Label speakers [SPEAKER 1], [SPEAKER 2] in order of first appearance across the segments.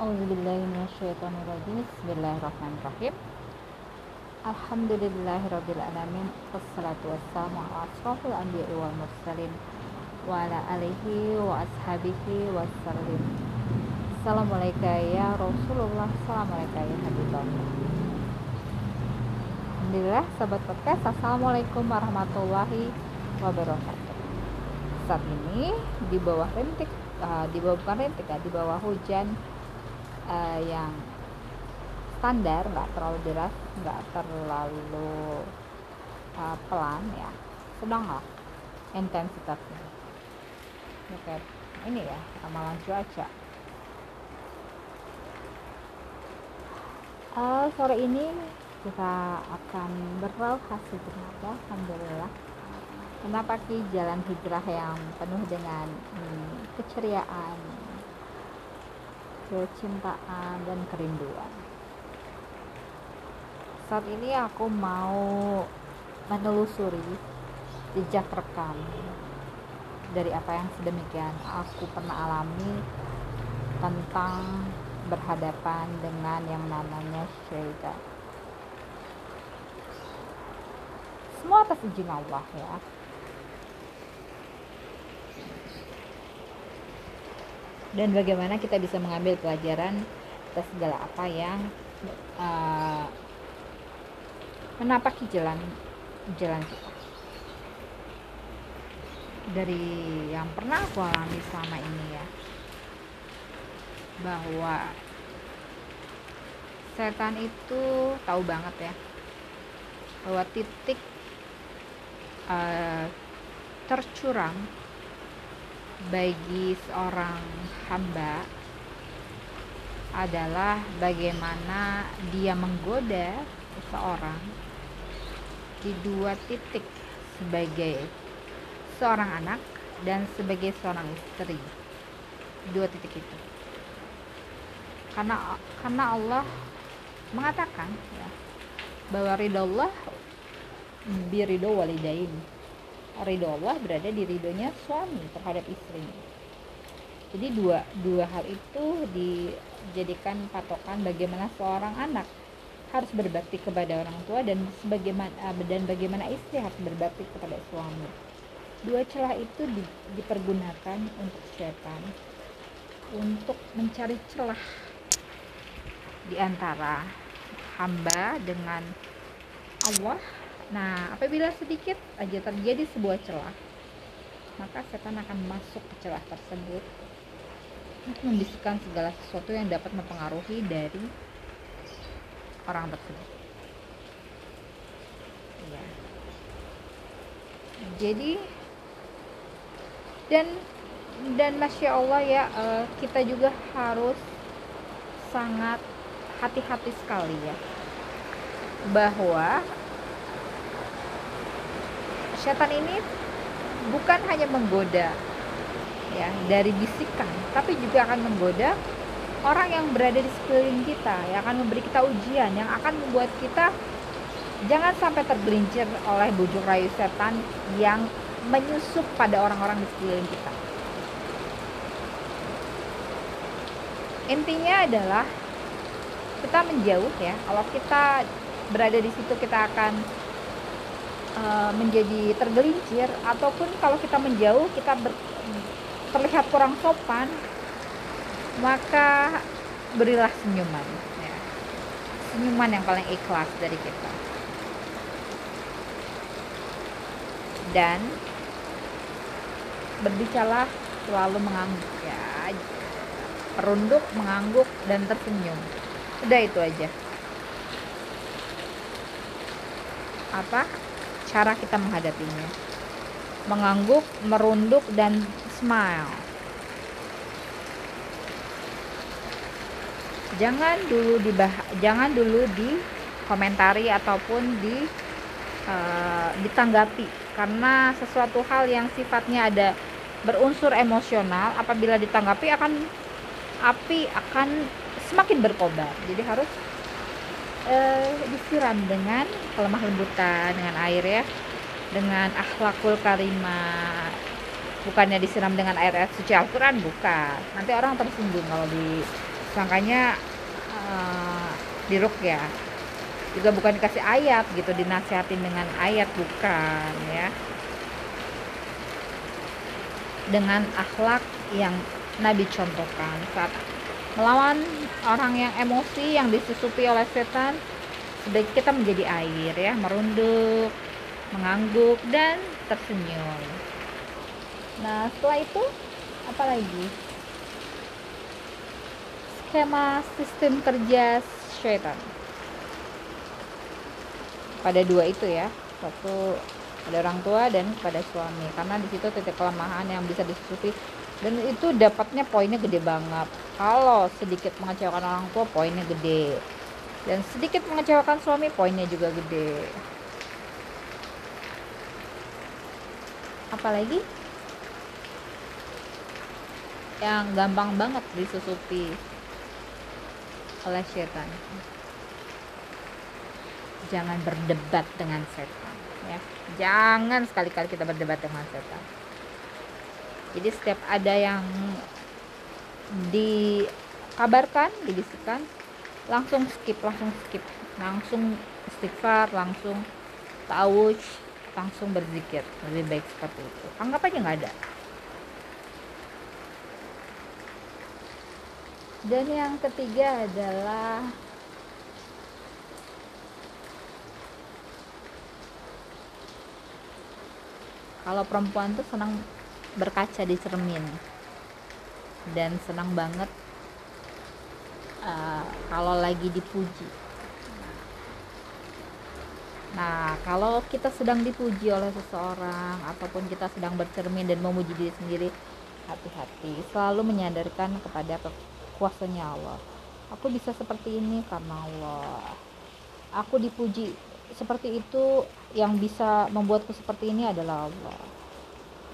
[SPEAKER 1] Bismillahirrahmanirrahim. Alhamdulillahirrabbilalamin. Wassalatu wassalamu ala asrafil anbiya wal mursalin Wa ala alihi wa ashabihi wassalim Assalamualaikum ya Rasulullah. Assalamualaikum ya Habibullah. Alhamdulillah sahabat podcast. Assalamualaikum warahmatullahi wabarakatuh. Saat ini di bawah rintik uh, di bawah bukan rintik ya, di bawah hujan uh, yang standar nggak terlalu deras nggak terlalu uh, pelan ya. Sedang lah intensitasnya. Ya, kayak ini ya ramalan cuaca. Uh, sore ini kita akan hasil tenaga alhamdulillah. Menapaki jalan hijrah yang penuh dengan hmm, keceriaan kecintaan dan kerinduan. Saat ini aku mau menelusuri jejak rekam dari apa yang sedemikian aku pernah alami tentang berhadapan dengan yang namanya syaitan. Semua atas izin Allah ya. Dan bagaimana kita bisa mengambil pelajaran atas segala apa yang uh, menapaki jalan jalan kita. Dari yang pernah aku alami selama ini ya bahwa setan itu tahu banget ya bahwa titik uh, tercurang bagi seorang hamba adalah bagaimana dia menggoda seseorang di dua titik sebagai seorang anak dan sebagai seorang istri. Dua titik itu. Karena karena Allah mengatakan ya, bahwa ridho Allah birido walidain ridho Allah berada di ridhonya suami terhadap istrinya jadi dua dua hal itu dijadikan patokan bagaimana seorang anak harus berbakti kepada orang tua dan sebagaimana eh, dan bagaimana istri harus berbakti kepada suami. Dua celah itu di, dipergunakan untuk setan untuk mencari celah di antara hamba dengan Allah Nah, apabila sedikit aja terjadi sebuah celah, maka setan akan masuk ke celah tersebut untuk membisikkan segala sesuatu yang dapat mempengaruhi dari orang tersebut. Ya. Jadi dan dan masya Allah ya eh, kita juga harus sangat hati-hati sekali ya bahwa setan ini bukan hanya menggoda ya dari bisikan tapi juga akan menggoda orang yang berada di sekeliling kita yang akan memberi kita ujian yang akan membuat kita jangan sampai tergelincir oleh bujuk rayu setan yang menyusup pada orang-orang di sekeliling kita. Intinya adalah kita menjauh ya. Kalau kita berada di situ kita akan Eh, menjadi tergelincir ataupun kalau kita menjauh kita ber, terlihat kurang sopan maka berilah senyuman ya. senyuman yang paling ikhlas dari kita. Dan berbicara selalu mengangguk ya. Perunduk mengangguk dan tersenyum. Udah itu aja. Apa cara kita menghadapinya. Mengangguk, merunduk, dan smile. Jangan dulu dibah jangan dulu di komentari ataupun di uh, ditanggapi karena sesuatu hal yang sifatnya ada berunsur emosional apabila ditanggapi akan api akan semakin berkobar. Jadi harus uh, disiram dengan kelemah lembutan dengan air ya. Dengan akhlakul karimah. Bukannya disiram dengan air, air suci Al-Quran bukan. Nanti orang tersinggung kalau sangkanya uh, diruk ya. Juga bukan dikasih ayat gitu dinasihatin dengan ayat bukan ya. Dengan akhlak yang Nabi contohkan saat melawan orang yang emosi yang disusupi oleh setan sebaik kita menjadi air ya merunduk mengangguk dan tersenyum. Nah setelah itu apa lagi? Skema sistem kerja syaitan pada dua itu ya satu pada orang tua dan pada suami. Karena di situ titik kelemahan yang bisa disusupi. Dan itu dapatnya poinnya gede banget kalau sedikit mengecewakan orang tua poinnya gede. Dan sedikit mengecewakan suami poinnya juga gede. Apalagi? Yang gampang banget disusupi oleh setan. Jangan berdebat dengan setan ya. Jangan sekali-kali kita berdebat dengan setan. Jadi setiap ada yang dikabarkan dibisikkan langsung skip langsung skip. Langsung istighfar langsung ta'awuj langsung berzikir. Lebih baik seperti itu. Anggap aja nggak ada. Dan yang ketiga adalah kalau perempuan tuh senang berkaca di cermin dan senang banget uh, kalau lagi dipuji. Nah kalau kita sedang dipuji oleh seseorang ataupun kita sedang bercermin dan memuji diri sendiri hati-hati. Selalu menyadarkan kepada kuasanya Allah. Aku bisa seperti ini karena Allah. Aku dipuji seperti itu yang bisa membuatku seperti ini adalah Allah.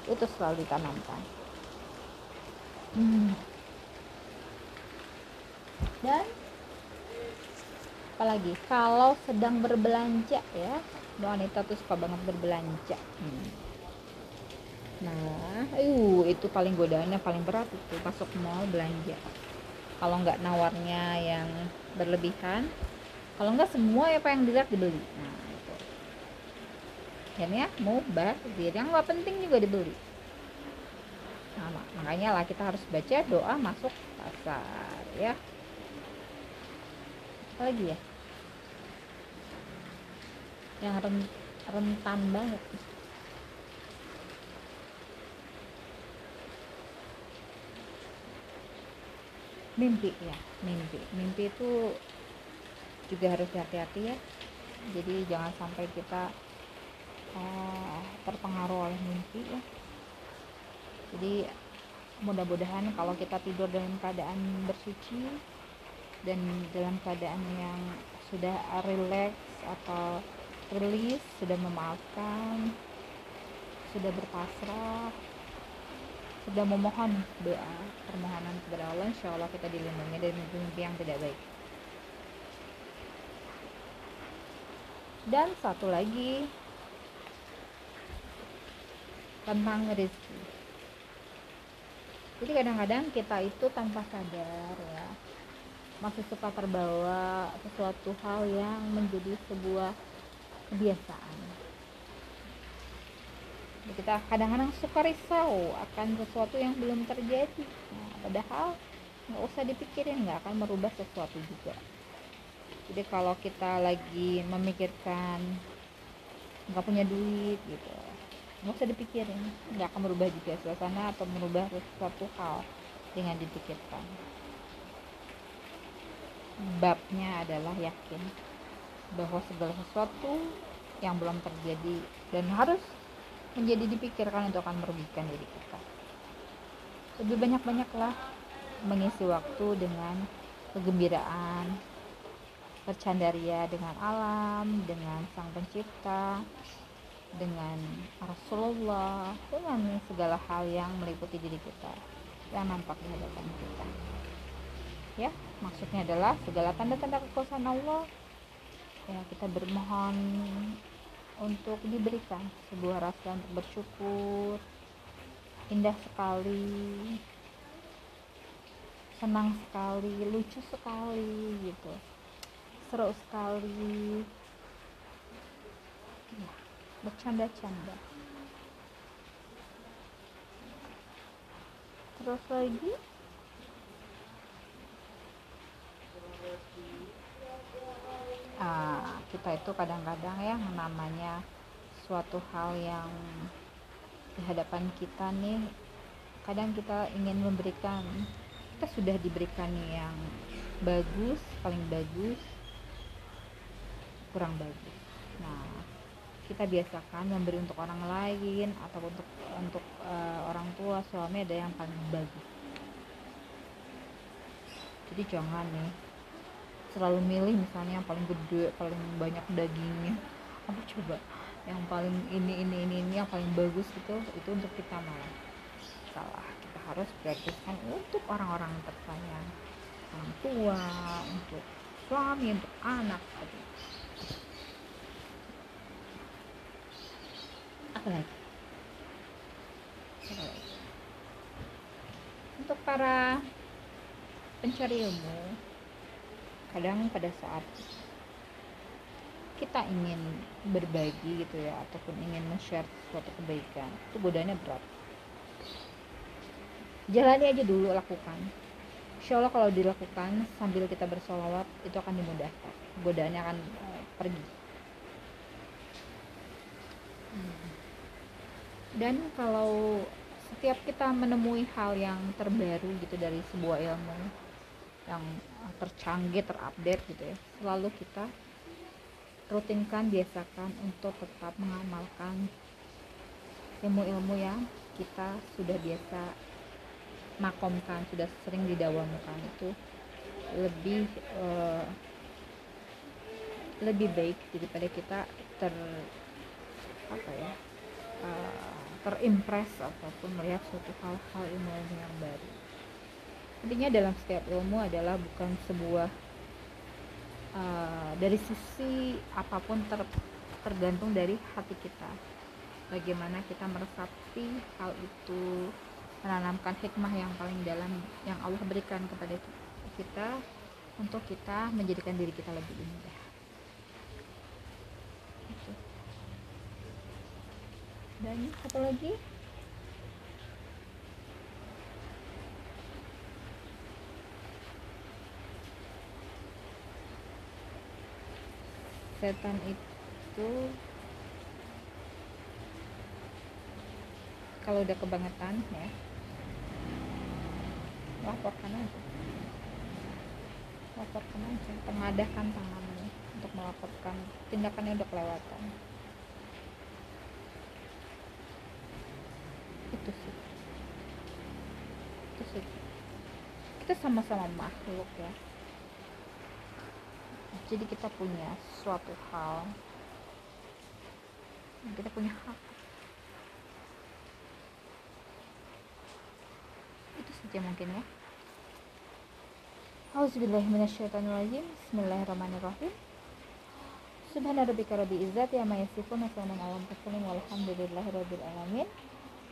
[SPEAKER 1] Itu selalu ditanamkan hmm. dan apalagi kalau sedang berbelanja ya wanita tuh suka banget berbelanja. Hmm. nah uh, itu paling godaannya paling berat itu masuk mall belanja. Kalau nggak nawarnya yang berlebihan kalau nggak semua apa yang dilihat dibeli. Nah akhirnya mubah jadi yang nggak penting juga dibeli nah, makanya lah kita harus baca doa masuk pasar ya. Apa lagi ya? Yang rentan banget. Mimpi ya mimpi. Mimpi itu juga harus hati-hati ya. Jadi jangan sampai kita uh, terpengaruh oleh mimpi ya jadi mudah-mudahan kalau kita tidur dalam keadaan bersuci dan dalam keadaan yang sudah relax atau rilis sudah memaafkan sudah berpasrah sudah memohon doa permohonan kepada Allah insya Allah kita dilindungi dari mimpi-mimpi yang tidak baik. Dan satu lagi tentang rezeki jadi kadang-kadang kita itu tanpa sadar ya masih suka terbawa sesuatu hal yang menjadi sebuah kebiasaan. Kita kadang-kadang suka risau akan sesuatu yang belum terjadi. Nah, padahal nggak usah dipikirin nggak akan merubah sesuatu juga. Jadi kalau kita lagi memikirkan nggak punya duit gitu nggak usah dipikirin. Nggak akan merubah juga suasana atau merubah sesuatu hal dengan dipikirkan. Babnya adalah yakin bahwa segala sesuatu yang belum terjadi dan harus menjadi dipikirkan itu akan merugikan diri kita. Lebih banyak-banyaklah mengisi waktu dengan kegembiraan bercandaria dengan alam dengan sang pencipta dengan Rasulullah dengan segala hal yang meliputi diri kita yang nampak di hadapan kita. Ya maksudnya adalah segala tanda-tanda kekuasaan Allah. Ya kita bermohon untuk diberikan sebuah rasa untuk bersyukur indah sekali senang sekali lucu sekali gitu seru sekali bercanda-canda. Terus lagi? Ah, kita itu kadang-kadang ya namanya suatu hal yang di hadapan kita nih kadang kita ingin memberikan kita sudah diberikan yang bagus paling bagus kurang bagus. Nah kita biasakan memberi untuk orang lain atau untuk untuk uh, orang tua suami ada yang paling bagus. Jadi jangan nih selalu milih misalnya yang paling gede paling banyak dagingnya. Apa coba yang paling ini ini ini ini yang paling bagus itu itu untuk kita malah. Salah kita harus prioritaskan untuk orang-orang tersayang orang tua untuk suami untuk anak gitu. Apa lagi? Untuk para pencari ilmu kadang pada saat kita ingin berbagi gitu ya ataupun ingin men-share suatu kebaikan itu godaannya berat. Jalani aja dulu lakukan. Insya Allah kalau dilakukan sambil kita bersolawat itu akan dimudahkan. Godaannya akan uh, pergi hmm dan kalau setiap kita menemui hal yang terbaru gitu dari sebuah ilmu yang tercanggih terupdate gitu ya selalu kita rutinkan biasakan untuk tetap mengamalkan ilmu-ilmu yang kita sudah biasa makomkan sudah sering didawamkan. Itu lebih uh, lebih baik daripada kita ter apa ya uh, terimpress ataupun melihat suatu hal-hal ilmu yang baru. Intinya dalam setiap ilmu adalah bukan sebuah uh, dari sisi apa pun ter, tergantung dari hati kita. Bagaimana kita meresapi hal itu menanamkan hikmah yang paling dalam yang Allah berikan kepada kita untuk kita menjadikan diri kita lebih indah dan apa lagi? Setan itu kalau udah kebangetan ya. Laporkan aja. Laporkan aja pengadahkan tanganmu untuk melaporkan tindakannya udah kelewatan itu sih. Itu sih. Kita sama-sama makhluk ya. Jadi kita punya suatu hal. Kita punya hak. Itu saja mungkin ya. Auzubillahiminasyaitonirrajim Bismillahirrahmanirrahim. Subhana rabbika rabbil izzati amma yasifun wa salamun ala mursalin walhamdulillahi rabbil alamin